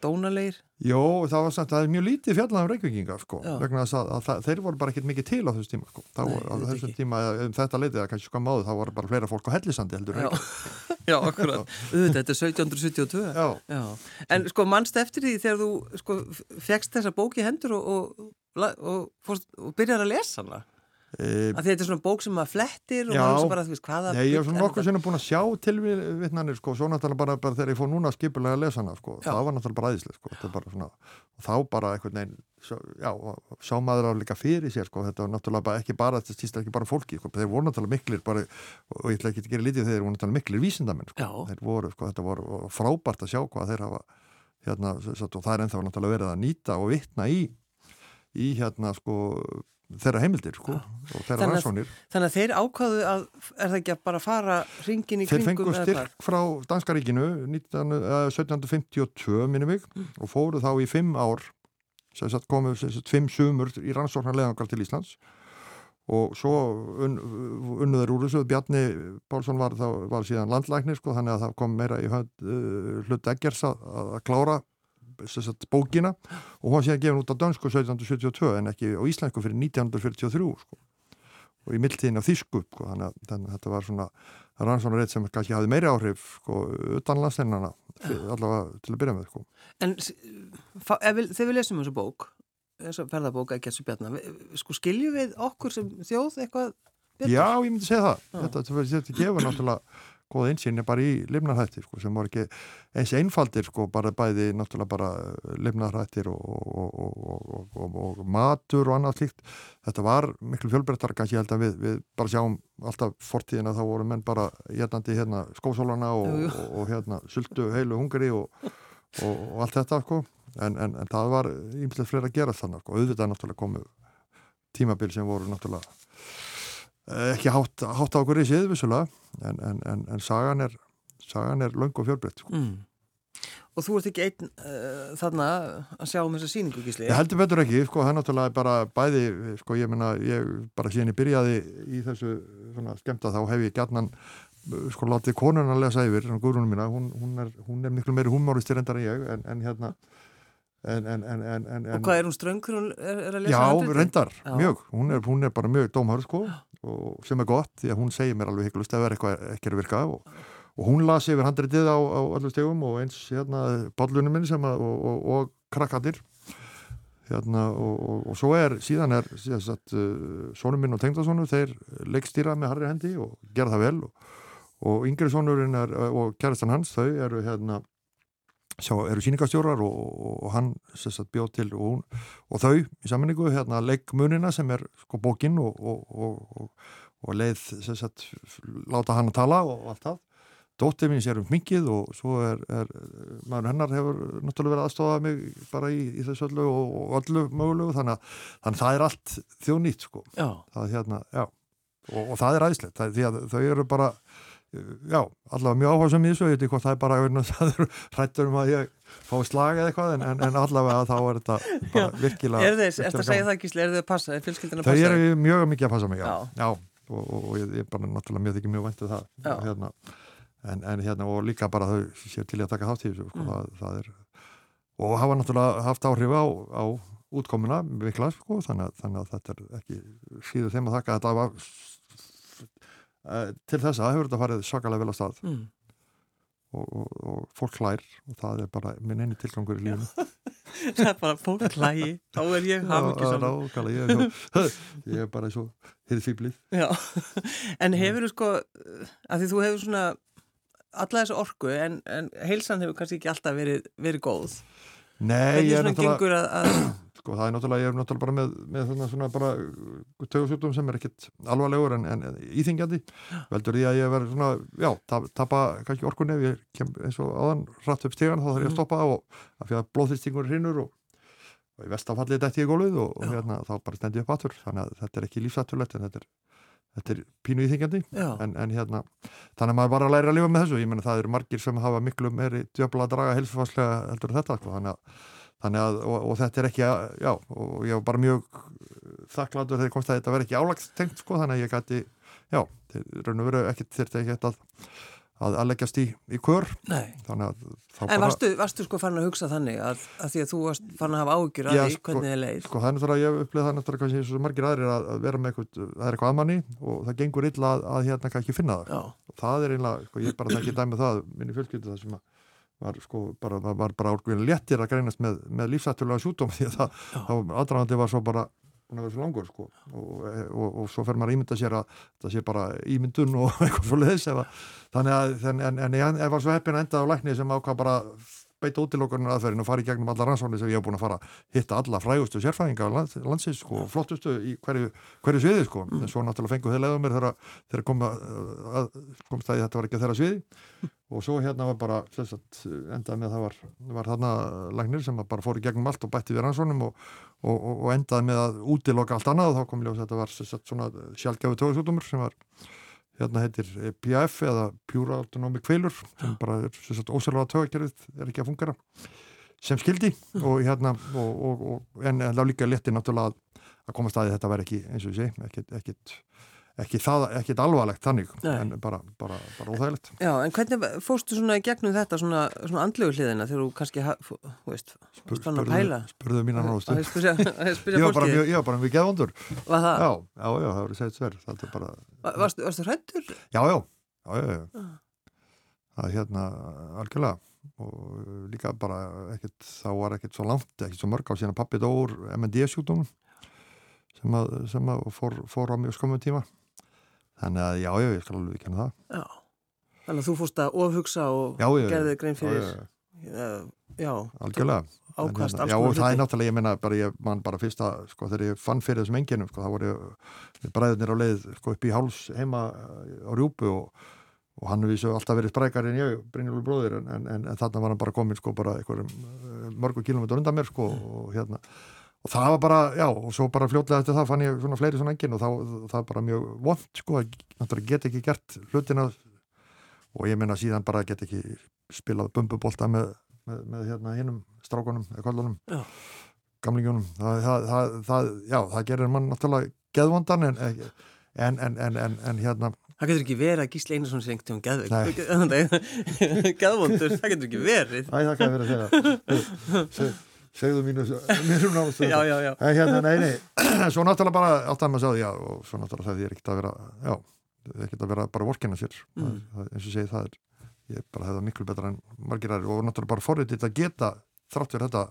[SPEAKER 1] dónalegir?
[SPEAKER 2] Jó, það var samt, það er mjög lítið fjallan af reykvikingar sko, Já. vegna þess að, að þeir voru bara ekkert mikið til á þessu tíma sko. Þá, Nei, á þessum tíma, um þetta leitið, kannski sko máðu, þá voru bara fleira fólk á hellisandi heldur
[SPEAKER 1] Já, <laughs> Já akkurat, þetta er 1772 Já. En sko mannst eftir því þegar þú sko fegst þessa bóki hendur og, og, og, og byrjar að lesa hana að þetta er svona bók sem maður flettir og maður bara þú veist hvaða
[SPEAKER 2] Nei, ég er svona nokkuð sem er búin að sjá tilvittnanir sko, svo náttúrulega bara, bara þegar ég fór núna skipulega að lesa hana, sko, það var náttúrulega bara æðislega sko, bara svona, og þá bara eitthvað neinn, já, sá maður á líka fyrir sér, sko, þetta var náttúrulega bara ekki bara þetta stýst ekki bara fólki, sko, þeir voru náttúrulega miklir bara, og ég ætla ekki að gera lítið þeir voru náttúrulega miklir vísindamenn, sko, sko, að og að þeirra heimildir sko, og þeirra rannsónir
[SPEAKER 1] Þannig að þeir ákvaðu að er það ekki að bara fara ringin í
[SPEAKER 2] þeir kringum Þeir fengu styrk frá Danskaríkinu 1752 minnum mig mm. og fóru þá í fimm ár komu fimm sumur í rannsóknarlegangar til Íslands. Og svo un, unnuður úr þessu. Bjarni Pálsson var, var síðan landlæknir sko, þannig að það kom meira í hönd uh, hlut Eggers að, að klára sagt, bókina og hún séðan gefin út á dönsku 1772 en ekki á íslensku fyrir 1943 sko og í mildtíðin á þýsku sko, þannig, að, þannig að þetta var svona rannsónarreit sem kannski hafði meiri áhrif sko, utan landsteinana allavega til að byrja með sko.
[SPEAKER 1] En þegar við lesum þessu bók þessu ferðabók ekki þessu bjarnar sko skiljum við okkur sem þjóð eitthvað
[SPEAKER 2] betur? Já, ég myndi segja það þetta, þetta, þetta gefur náttúrulega góða einsýnni bara í lifnarhættir sko, sem voru ekki eins einfaldir sko, bara bæði náttúrulega bara eh, lifnarhættir og, og, og, og matur og annað slíkt. Þetta var miklu fjölbreyttar kannski held að við, við bara sjáum alltaf fortíðina þá voru menn bara hérnandi hérna skósólana og hérna sultu heilu hungari og allt þetta sko. En, en, en það var ímslega fleira að gera þannig sko, auðvitað náttúrulega komu tímabil sem voru náttúrulega ekki hátt, hátt á okkur í síðu vissulega en, en, en, en sagan er sagan er laung og fjörbreytt sko. mm.
[SPEAKER 1] Og þú ert ekki einn uh, þarna að sjá um þessa síningu gísli?
[SPEAKER 2] Ég heldur betur ekki, sko, það er náttúrulega bara bæði, sko, ég menna, ég bara síðan ég byrjaði í þessu svona skemta þá hef ég gætnan sko látið konun að lesa yfir, svona gurunum mína hún, hún, er, hún er miklu meiri humoristir endar en ég en hérna En, en, en,
[SPEAKER 1] og hvað er hún ströngur hún er, er að lesa
[SPEAKER 2] já, reyndar, mjög hún er, hún er bara mjög dómar sko, sem er gott, því að hún segir mér alveg hygglust ef það er eitthvað ekki að virka og, og hún lasi yfir handritið á, á allir stegum og eins hérna ballunum minn sem að, og, og krakkatir hérna og svo er síðan er uh, sónum minn og tengdasónu þeir leikstýra með harri hendi og gera það vel og yngri sónurinn og kærastan hans þau eru hérna Sjá, eru síningastjórar og, og hann bjóð til og, hún, og þau í sammenningu hérna leikmunina sem er sko bókin og, og leið sagt, láta hann að tala og allt það. Dóttið mín sér um mikið og svo er, er maður hennar hefur náttúrulega verið aðstofað mig bara í, í þessu öllu og öllu mögulegu þannig að, þannig að það er allt þjónýtt sko. Það, hérna, og það er æðislegt því að þau eru bara já, allavega mjög áhersum í þessu ég veit ekki hvað það er bara það er hrættur um að ég fái slag eða eitthvað en, en allavega þá er þetta <laughs> bara já. virkilega
[SPEAKER 1] Er þeir, eftir að segja það Gísli, er þeir að passa, er fjölskyldin
[SPEAKER 2] að passa? Það er mjög mikið að passa mig, já, já. já og, og, og ég er bara náttúrulega mjög ekki mjög vantið það hérna, en, en hérna og líka bara þau séu til að taka þátt í þessu sko, mm. það, það er, og hafa náttúrulega haft áhrif á, á útkomuna vikla, sko, þannig, þannig að þetta er ekki síður þeim að þakka þetta var til þess að hefur þetta farið sakalega vel að stað. Mm. og, og, og fólk hlær og það er bara minn eini tilgangur í lífunu <laughs>
[SPEAKER 1] það er bara fólk hlægi. Þá er ég haf ekki
[SPEAKER 2] saman ég, ég er bara svo hefur fýblið
[SPEAKER 1] en hefur þú sko að því þú hefur svona alla þessu orku en, en heilsan hefur kannski ekki alltaf verið, verið góð.
[SPEAKER 2] Nei, ég
[SPEAKER 1] er náttúrulega að
[SPEAKER 2] Sko það er náttúrulega, ég er náttúrulega bara með, með svona, svona bara tögusjúkdóm sem er ekkit alvarlegur en, en íþingjandi veldur því að ég verður svona, já, tapa kannski orkunni ef ég kem eins og aðan rætt upp stígan þá þarf ég að mm. stoppa og af því að blóðþýstingur hinnur og, og í vestafallið dætti ég góluð og, og hérna þá bara stendi ég upp atur þannig að þetta er ekki lífsætturlegt en þetta er, þetta er pínu íþingjandi en, en hérna, þannig að maður bara læri að lifa með þessu, ég menna það eru margir sem hafa miklu meiri djöfla að draga helsfarslega heldur þetta, sko, þannig að þannig að, og, og þetta er ekki að, já, og ég var bara mjög þakkladur þegar komst að þetta verði ekki álagstengt sko, þannig að ég gæti, já raun og veru ekkert þurfti ekki að að leggjast í, í kör.
[SPEAKER 1] En bara... varstu, varstu sko fann að hugsa þannig að, að því að þú varst fann að hafa ágjur að því sko, hvernig þið leið?
[SPEAKER 2] Sko það er náttúrulega, ég upplýði það náttúrulega kannski eins og margir aðrir að, að vera með eitthvað, það er eitthvað aðmanni og það gengur illa að, að hérna kannski finna það. Já. það er einlega, sko ég bara það ekki dæmi það minni fjölskyldu það sem að var sko bara, var bara álgulega léttir að greinast með, með lífsættulega sjútum því að það aðdragandi var svo bara þessu langur sko. Og, og, og svo fer maður að ímynda sér að það sé bara ímyndun og <laughs> eitthvað svo leiðis þannig að en, en, en ég var svo heppin að enda á lækni sem ákvað bara beita útilokkurinn aðferðin og fara í gegnum alla rannsóknir sem ég hef búin að fara hitta alla frægustu sérfæðinga land, landsins sko, flottustu í hverju, hverju sviði sko, mm. en svo náttúrulega fengu þeir leiðum mér þegar komst það í þetta var ekki þeirra sviði. <laughs> Og svo hérna var bara sagt, endað með það var, var þarna lagnir sem bara fór í gegnum allt og bætti við rannsóknum og, og, og, og endaði með að útiloka allt annað og þá kom ég að þetta var sjálfgjáðu tóðsútumur sem var hérna heitir PAF eða Pure Autonomic Failure sem bara er ósælva tögakerfið er ekki að fungera sem skildi og hérna og, og, og, en það líka leti náttúrulega að, að koma staði þetta væri ekki eins og ég segi, ekkit ekki það, ekkit alvarlegt þannig
[SPEAKER 1] Nei.
[SPEAKER 2] en bara, bara, bara óþægilegt
[SPEAKER 1] Já, en hvernig fórstu svona í gegnum þetta svona, svona andlegu hliðina þegar þú kannski, þú veist,
[SPEAKER 2] Spur-
[SPEAKER 1] fann að pæla?
[SPEAKER 2] spurðu náðustu
[SPEAKER 1] Að spyrja <laughs>
[SPEAKER 2] ég var bara mjög, var mjög geðvondur
[SPEAKER 1] var það,
[SPEAKER 2] já, já, já, það voru segið sver er bara,
[SPEAKER 1] Va- varstu, varstu hrættur?
[SPEAKER 2] já, já, já, já, já.
[SPEAKER 1] Ah.
[SPEAKER 2] það er hérna algjörlega og líka bara ekkert, þá var ekkert svo langt, ekkert svo mörg á síðan pappi dór MND sjúkdómum sem að, sem að fór, fór á mjög skömmum tíma þannig að já, já, ég skal alveg ekki hann það.
[SPEAKER 1] Já, þannig að þú fórst að ofhugsa og
[SPEAKER 2] já, já, já,
[SPEAKER 1] gerði grein fyrir,
[SPEAKER 2] já, já, algjörlega. En hérna,
[SPEAKER 1] alls
[SPEAKER 2] Já, og það er náttúrulega, ég menna, bara ég man bara fyrsta, sko, þegar ég fann fyrir þessum enginum, sko, það voru við bræðurnir á leið, sko, upp í háls heima á rjúpu og, og hann vísu alltaf verið sprækar en ég, Brynjólfur bróðir, en, en, en, en þarna var hann bara komin, sko, bara einhverjum eh, mörgu kilómetrar undan mér, sko, og hérna, og það var bara, já, og svo bara fljótlega eftir það fann ég svona fleiri svona engin og þá, það var bara mjög vond, sko, að náttúrulega get ekki gert hlutina. Og ég menna síðan bara get ekki spilað bumbubolta með, með, með hérna hinnum strákunum,
[SPEAKER 1] Já.
[SPEAKER 2] gamlingunum það, það, það, það, já, það gerir mann náttúrulega geðvondan en, en, en, en, hérna
[SPEAKER 1] Það getur ekki verið að Gísli Einarsson sé einhvern tíum <laughs> Geðvondur, það getur ekki verið.
[SPEAKER 2] Æ, það verið að segja Se, <laughs> segðu mínu mér um náttúrulega
[SPEAKER 1] Já, já, já.
[SPEAKER 2] En hérna, nei, nei. <clears throat> Svo náttúrulega bara, alltaf maður sagði já og svo náttúrulega ég er ekkert að vera já, ekkert að vera bara vorkina sér.
[SPEAKER 1] Mm.
[SPEAKER 2] það, það, eins og segi það er ég bara hefði það miklu betra en margir aðrir og náttúrulega bara forritið að geta þrátt fyrir þetta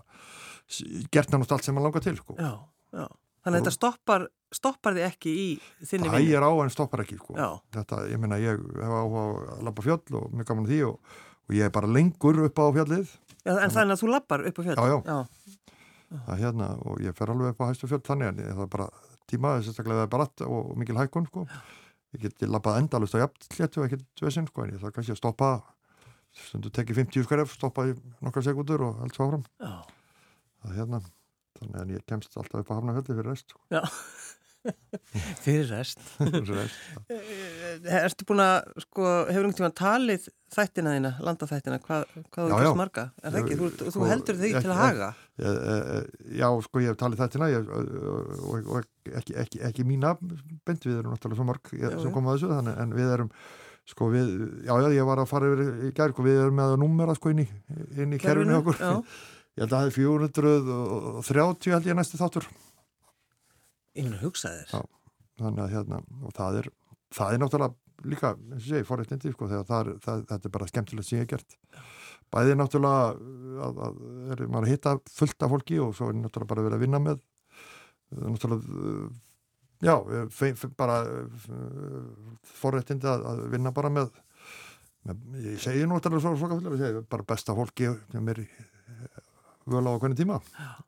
[SPEAKER 2] gert náttúrulega allt sem maður langar til sko.
[SPEAKER 1] Já, já. Þannig að þetta stoppar, stoppar þið ekki í þinni
[SPEAKER 2] það
[SPEAKER 1] vinnu?
[SPEAKER 2] Er á en stoppar ekki sko. Þetta, ég meina ég hef áhuga að labba fjöll og mjög gaman að því og, og ég er bara lengur upp á fjallið
[SPEAKER 1] en þannig að þú lappar upp á fjöld
[SPEAKER 2] Já, já.
[SPEAKER 1] já.
[SPEAKER 2] það er hérna og ég fer alveg upp á hæstu fjöll þannig en ég- það er bara tíma, sérstaklega það er bara allt og, og mikil hækkun sko. ég get labbað endalust á jafnléttu ekkert vesinn sko, en ég þarf kannski að stoppa stundu tekið 50 skref stoppa í nokkar sekundur og allt svo áfram
[SPEAKER 1] já.
[SPEAKER 2] það er hérna þannig að ég kemst alltaf upp á hafnafjöldi fyrir rest sko.
[SPEAKER 1] já. <laughs> Fyrir rest
[SPEAKER 2] rest. <laughs>
[SPEAKER 1] Eh, Ertu búin að, sko, hefur einhvern tíma talið þættina þína, landaþættina, hvað, þú
[SPEAKER 2] Já, já.
[SPEAKER 1] marga? Er það ekki? Þú, þú
[SPEAKER 2] Sko,
[SPEAKER 1] heldur því
[SPEAKER 2] ekki-
[SPEAKER 1] til að haga?
[SPEAKER 2] Eh, eh, Já, sko, ég hef talið þetta ég, og, og ekki, ekki, ekki mína bend, við erum náttúrulega svo mörg ég,
[SPEAKER 1] Já,
[SPEAKER 2] sem
[SPEAKER 1] já.
[SPEAKER 2] koma að þessu, þannig, en við erum sko við, já, já, ég var að fara yfir í gær, sko, við erum með að númera sko inn í, inn í kerfinu okkur
[SPEAKER 1] Já. <laughs>
[SPEAKER 2] ég held að það er 430 held ég næsti þáttur
[SPEAKER 1] Ég meina, hugsa þér.
[SPEAKER 2] Já. þannig að hérna, og það er það er náttúrulega líka, eins og segi, forréttindi sko, þegar það er, það, þetta er bara skemmtilegt sem ég hef gert bæði náttúrulega að, að er maður að hitta fullt af fólki og svo er náttúrulega bara verið að vinna með eh, náttúrulega eh, já, fe, fe, bara forréttindi að, að vinna bara með, ég segi náttúrulega svo, svo, svo, svo bara besta fólki er í völa á hvernig tíma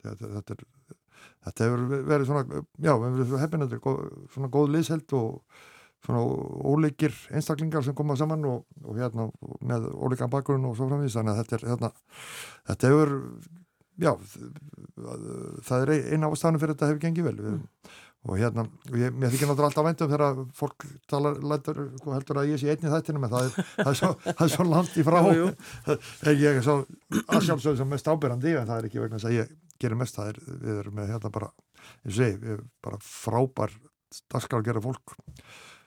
[SPEAKER 2] þetta, þetta er þetta hefur verið svona, já, við hefur verið góð, svona góð liðsheld og svona óleikir einstaklingar sem koma saman og, og hérna með óleikan bakgrunn og svo framvís þannig að þetta er hérna, þetta hefur já, það er eina ástæðanum fyrir þetta hefur gengið vel. Við, og hérna, og ég, mér þykir náttúrulega alltaf væntum þegar fólk talar, lætur, heldur að ég sé einn í þættinu en það er, það er, svo, það er svo langt í frá.
[SPEAKER 1] Jú, jú. <laughs>
[SPEAKER 2] ég er svo aðsjálfsögð sem mest ábyrrandi en það er ekki vegna þess að ég gerir mest það er, við erum með hérna bara ég segi, bara frábær dagskar að gera fólk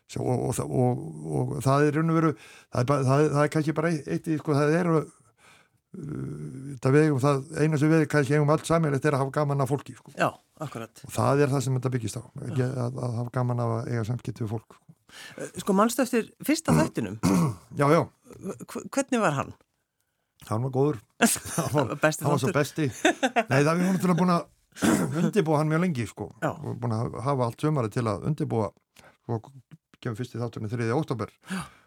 [SPEAKER 2] Svo, og, og, og, og, það er raun og veru það er, það, er- það er kannski bara eitt, í, sko, það eru uh, það við, það eina sem við kannski eigum allt saman þetta er að hafa gaman af fólki sko.
[SPEAKER 1] Já, akkurat.
[SPEAKER 2] og það er það sem þetta byggist á að, að hafa gaman af að eiga samskipt við fólk
[SPEAKER 1] Sko, mannstu eftir fyrsta þættinum, <clears throat>
[SPEAKER 2] já, já,
[SPEAKER 1] Hv- hvernig var hann?
[SPEAKER 2] Hann var góður <laughs> hann var, hann var svo besti nei, það við náttúrulega búin að <clears throat> undirbúa hann mjög lengi sko.
[SPEAKER 1] Já.
[SPEAKER 2] og búin að hafa allt sömari til að undirbúa og kemur fyrst í þátturinn 3. oktober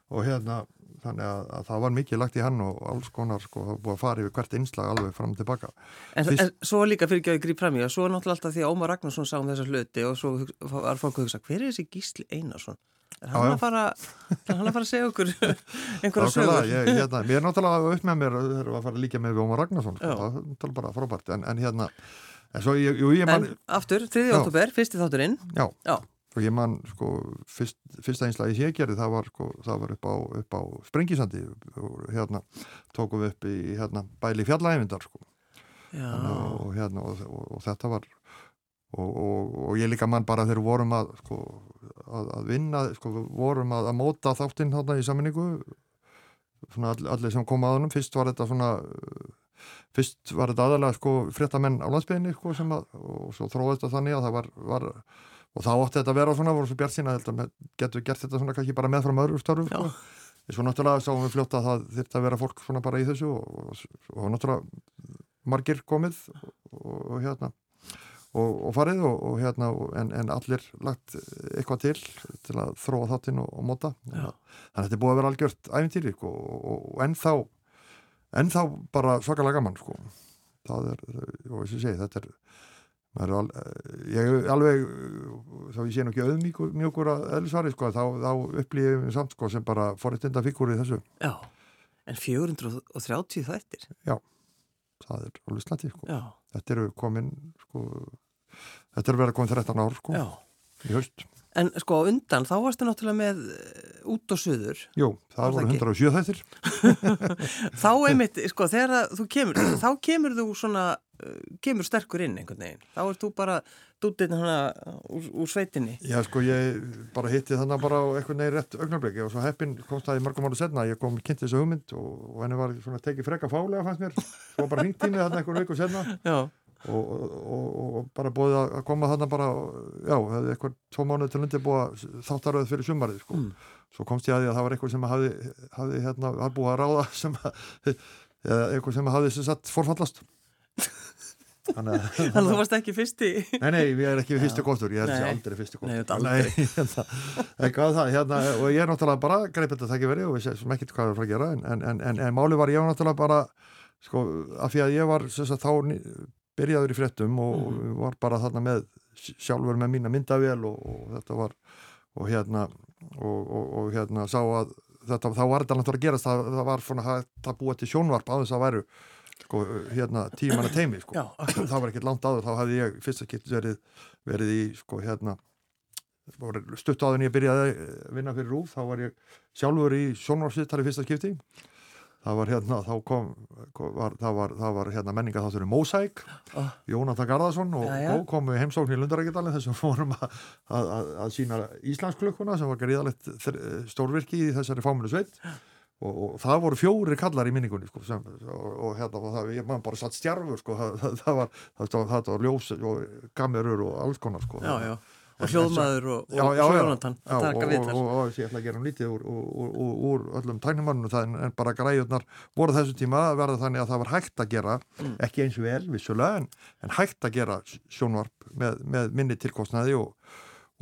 [SPEAKER 2] og hérna þannig að, að það var mikið lagt í hann og alls konar sko, það búið að fara yfir hvert einslag alveg fram og tilbaka
[SPEAKER 1] En,
[SPEAKER 2] Fyrst-
[SPEAKER 1] en svo líka fyrir ekki að ég gríp fram í og svo er náttúrulega alltaf því að Ómar Ragnarsson sá um þessa hluti og svo var fólk að hugsa, hver er þessi Gísli Einarsson? Er hann, að fara, er hann að fara að segja okkur <laughs> einhverja sögur?
[SPEAKER 2] ég, hérna, mér er náttúrulega upp með mér að fara líka með Ómar Ragnarsson sko, það er bara frábært en, en hérna, en svo ég, jú, ég
[SPEAKER 1] En
[SPEAKER 2] man
[SPEAKER 1] aftur, 3.
[SPEAKER 2] Já.
[SPEAKER 1] oktober, fyrsti þátturinn
[SPEAKER 2] já,
[SPEAKER 1] Já,
[SPEAKER 2] og ég man sko, fyrst, fyrsta einslagi sem ég gerði það var, sko, það var upp á, upp á Sprengisandi og hérna tókum við upp í hérna, bæli fjallægvindar sko. og, hérna, og, og, og þetta var og, og, og ég líka mann bara þegar vorum að, sko, að, að vinna, sko, vorum að, að móta þáttinn þarna í saminningu all, allir sem kom að honum. Fyrst var þetta svona fyrst var þetta aðalega sko fréttamenn á landsbygðinni sko sem að og svo þróðist þetta þannig að það var, var og þá átti þetta að vera svona, voru svo bjart sína getur gert þetta svona kannski bara með frá öðru störfum sko. svo náttúrulega sáum við fljóta að það þurfti að vera fólk svona bara í þessu og, og, og náttúrulega margir komið og, og hérna og farið og hérna en, en allir lagt eitthvað til til að þróa þáttinn og móta. Þannig að þetta er búið að vera algjört æfintýri sko, og ennþá ennþá bara svakalega gaman sko. Það er, og þess að segja, þetta er Al, ég er alveg þá ég sé nú ekki auðmjögur að eðlisvari sko, þá, þá upplýðum við samt sko, sem bara forrættinda fíkur í þessu.
[SPEAKER 1] Já, en 430 þættir.
[SPEAKER 2] Já, það er alveg slatti sko. þetta eru komin sko, þetta eru verið að koma 13 ár sko, í haust
[SPEAKER 1] En sko undan, þá varstu náttúrulega með uh, út og suður.
[SPEAKER 2] Jú, það voru 107 þættir. <laughs>
[SPEAKER 1] þá einmitt, sko, þegar þú kemur, þá kemur þú svona, uh, kemur sterkur inn einhvern veginn. Þá ert þú bara dútinn hana úr, úr sveitinni.
[SPEAKER 2] Já, sko, ég bara hitti þannig bara á einhvern veginn rétt augnarbleiki og svo heppin komst það í margum ára senna. Ég kom kynnt þessu hugmynd og, og henni var svona tekið freka fálega fannst mér. Svo bara hringt tímið þarna einhvern veiku senna. Já og, og, og bara búið að koma þarna bara, já, það hefði eitthvað tvo mánuð til undir búið þáttaröð fyrir sumarið sko. mm. svo komst ég að því að það var eitthvað sem hafi, hafi hérna, hafi búið að ráða sem að, <laughs> eða eitthvað sem hafi sem sagt forfallast. <laughs>
[SPEAKER 1] Þannig að þú varst ekki fyrsti.
[SPEAKER 2] Nei, nei, ég er ekki fyrsti kostur ég er þessi aldrei fyrsti kostur.
[SPEAKER 1] Nei,
[SPEAKER 2] hérna, <laughs> það, hérna, og ég er náttúrulega bara greið þetta það ekki verið og ég sé sem ekkert hvað er að fara að gera en, en, en, en máli var ég náttúrulega bara sko, af því að ég var sagt, þá byrjaður í frettum og mm. var bara þarna með sjálfur með mína myndavél og, og þetta var og hérna og, og, og hérna sá að þetta, þá var þetta náttúrulega að gerast það, það var svona að búa til sjónvarp að þess að væru sko hérna tímanna teimi sko. Það var ekkert langt áður þá hafði ég fyrst að geta verið, verið í sko hérna stutt áður en ég byrjaði að vinna fyrir Rúf þá var ég sjálfur í sjónvarpsviðtali fyrsta skipti það var hérna, þá kom, var, það var, það var hérna menninga þátturinn Mósæk, oh. Jónatan Garðarsson og ja, ja. kom við heimsókn í Lundarækjadalinn þessum fórum að, að, að sína Íslandsklukkuna sem var gríðalegt stórvirki í þessari fáminu sveit og, og það voru fjóri kallar í minningunni sko, sem, og, og hérna og það, ég man bara satt stjarfur sko, það, það var, var ljós og kamerur og alls konar sko.
[SPEAKER 1] Já, já og hljóðmaður og, og hljóðnatan að taka við
[SPEAKER 2] þess og, og ég ætla að gera um lítið úr, úr, úr öllum tænumannum en bara græjurnar voru þessu tíma að verða þannig að það var hægt að gera mm. ekki eins og vel vissulega en, en hægt að gera sjónvarp með, með minni tilkostnaði og,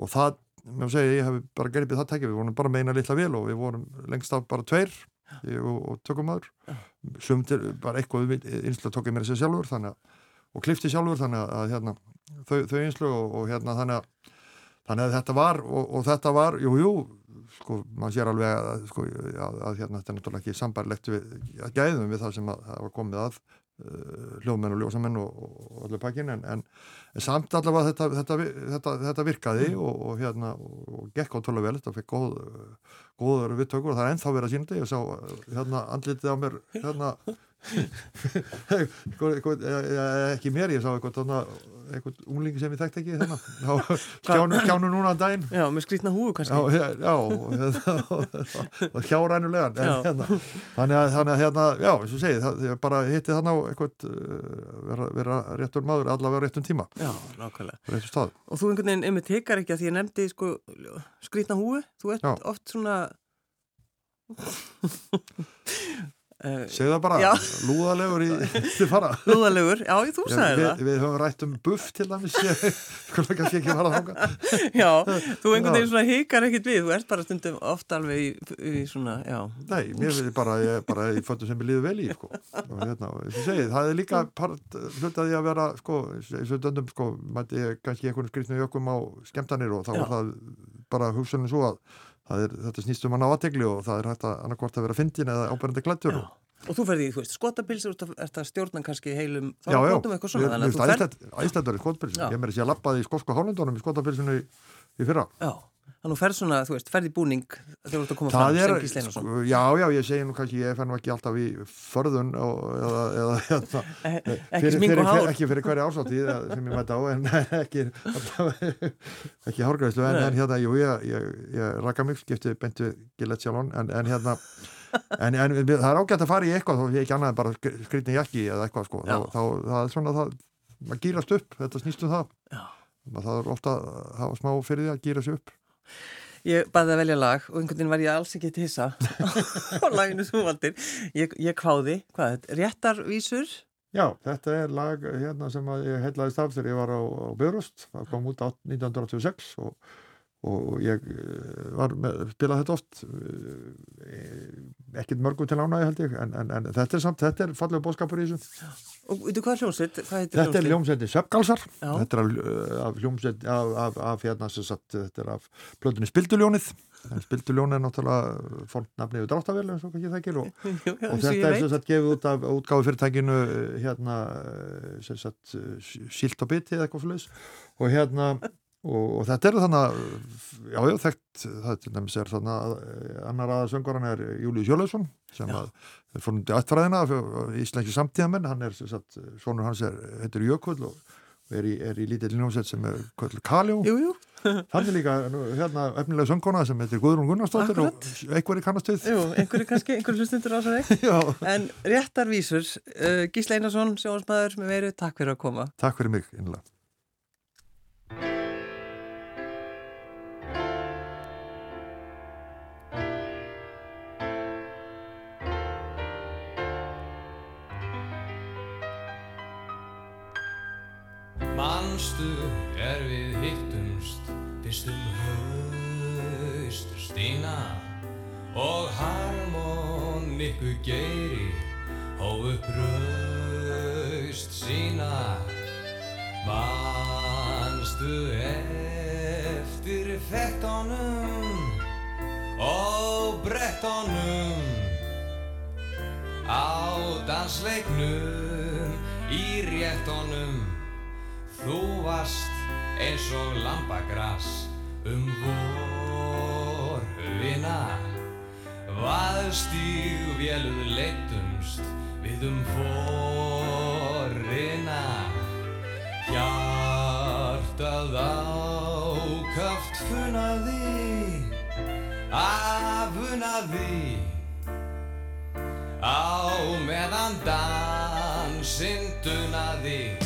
[SPEAKER 2] og það, mér segja, ég hef bara gerðið það tekið, við vorum bara meina litla vel og við vorum lengst af bara tveir og tökumadur sumtir bara eitthvað einslu tók ég mér þessi sjálfur og klifti sjálfur þannig að hérna, þau, þau einslu og, og hérna þannig að þannig að þetta var og, og þetta var, jú, jú sko, maður sér alveg að, sko, að, að hérna, þetta er náttúrulega ekki sambarlegt við að gæðum við það sem að, að komið að uh, hljóðmenn og ljósamenn og, og allir pakkin en, en, en samt allavega þetta, þetta, þetta, þetta virkaði mm. og, og hérna og gekk átrúlega vel, þetta fekk góð, góður viðtökur og það er ennþá verið að þetta ég sá hérna andlitið á mér <laughs> hérna ekki mér, ég sá eitthvað eitthvað unglingi sem ég þekkt ekki skjánu, skjánu núna að dæn
[SPEAKER 1] Já, með skrítna húu kannski.
[SPEAKER 2] Já, já hjárænulegan hérna, þannig að, þannig að hérna, já, eins og segið, það er bara hittið þannig á eitthvað uh, vera, vera réttur maður, allavega réttum tíma.
[SPEAKER 1] Já, nákvæmlega. Og þú einhvern veginn, ef við tekar ekki að því ég nefndi sko, skrítna húu, þú ert já. oft svona <laughs>
[SPEAKER 2] Segð það bara, já. lúðalegur í <laughs> <laughs> til fara.
[SPEAKER 1] Lúðalegur, já, þú sagði
[SPEAKER 2] það. Við, höfum rætt um buff til dæmis, skoða <laughs> kannski ekki fara þánga.
[SPEAKER 1] Já, þú einhvern veginn svona hikar ekkit við, þú ert bara stundum ofta alveg í, í svona, já.
[SPEAKER 2] Nei, mér finnst bara, ég bara í föttu sem ég líður vel í, sko. Og hérna, þú segið, það er líka part, hlutaði að vera, sko, eins og döndum, sko, mæti ég kannski einhvern skrifnum jökum á skemtanir og þá já. var það bara hugsunni svo að er, þetta snýst um að ná aðtegli og það er hægt að annarkort að vera fyndin eða ábærandi glættur og
[SPEAKER 1] Og þú ferði í, þú veist, skotapilsur, það stjórnan kannski heilum, þá er það eitthvað svona, þannig að þú ferð...
[SPEAKER 2] Æslandar er skotapilsur, ég með þess að lappaði í skotsko hálendunum í skotapilsunu í, í fyrra.
[SPEAKER 1] Já, Þannig að þú ferð svona, þú veist, ferð í búning þegar þú ert að koma
[SPEAKER 2] Það
[SPEAKER 1] fram
[SPEAKER 2] er,
[SPEAKER 1] sem Gísli Einarsson.
[SPEAKER 2] sko, já, já, ég segi nú kannski, ég fer nú ekki alltaf í förðun og, eða, eða hérna, <laughs>
[SPEAKER 1] Ekki
[SPEAKER 2] fyrir,
[SPEAKER 1] smink og
[SPEAKER 2] fyrir,
[SPEAKER 1] hár.
[SPEAKER 2] ekki fyrir hverja ásáttíð sem ég mæta á, en <laughs> ekki <laughs> ekki hárgræslu, en, en hérna, jú, ég, ég, ég raka mig, skipti beint við Gillette sjálfan, en, en hérna en, en það er ágætt að fara í eitthvað þó ég ekki annað en bara skrýtni jakki eða eitthvað sko, þá, þá það er svona það, maður gýrast upp, þetta snýst um það
[SPEAKER 1] Já.
[SPEAKER 2] það er ofta að hafa smá fyrir því að gýra sig upp
[SPEAKER 1] Ég baði að velja lag og einhvern veginn var ég alls ekki til hissa <laughs> á laginu sem þú valdir. Ég, ég kváði, hvað er þetta, réttarvísur?
[SPEAKER 2] Já, þetta er lag hérna sem ég heitlaðist af þegar ég var á, á Björust, það kom út á 1986 og, og ég eh, var með, spilað þetta oft. Eh, ekkert mörgum til ánægi held ég en, en, en þetta er samt, þetta er fallega bóðskapur í þessu.
[SPEAKER 1] Og veitu hvað er hljómsveit?
[SPEAKER 2] Þetta er hljómsveiti Söpgalsar þetta er af, hljómsveiti af, af, af hérna sem sagt, þetta er af plötunni Spilduljónið. En Spilduljónið er náttúrulega fórt nafni við dráttavél eins og og þetta er sem sagt gefið út af útgáfi fyrirtækinu eh, hérna sem sagt eh, sílt og biti eða eitthvað sluðis og hérna og, og þetta er þannig að já, þekkt, til dæmis er þannig að eh, annar aða söngvaran er Július Jólausson sem
[SPEAKER 1] Já.
[SPEAKER 2] að er fórnundi ættfræðina íslenski samtíðamenn, hann er sagt, svonur hans er, heitir Jökull og er í, er í lítill ljónsett sem er kvöld Kaljó, <laughs> er líka nú, hérna efnilega söngkona sem heitir Guðrún Gunnarsdóttir og einhverju kannast við
[SPEAKER 1] jú, einhverju kannski, einhverju hlustundur á sér ekki. <laughs>
[SPEAKER 2] Já,
[SPEAKER 1] En réttarvísur, uh, Gísli Einarsson, sjónsmaður með veru, takk fyrir að koma.
[SPEAKER 2] takk fyrir mig innlega
[SPEAKER 3] Manstu er við hittumst. Fyrstum haust Stína og harmonikku geiri hóf upp raust sína. Manstu eftir fettónum og brettónum á dansleiknum í réttónum Þú varst eins og lambagras um vorhöfina Vaðstíg véluð leitumst við um forina Hjartað ákaft funaði afunaði. Á meðan dansinn dunaði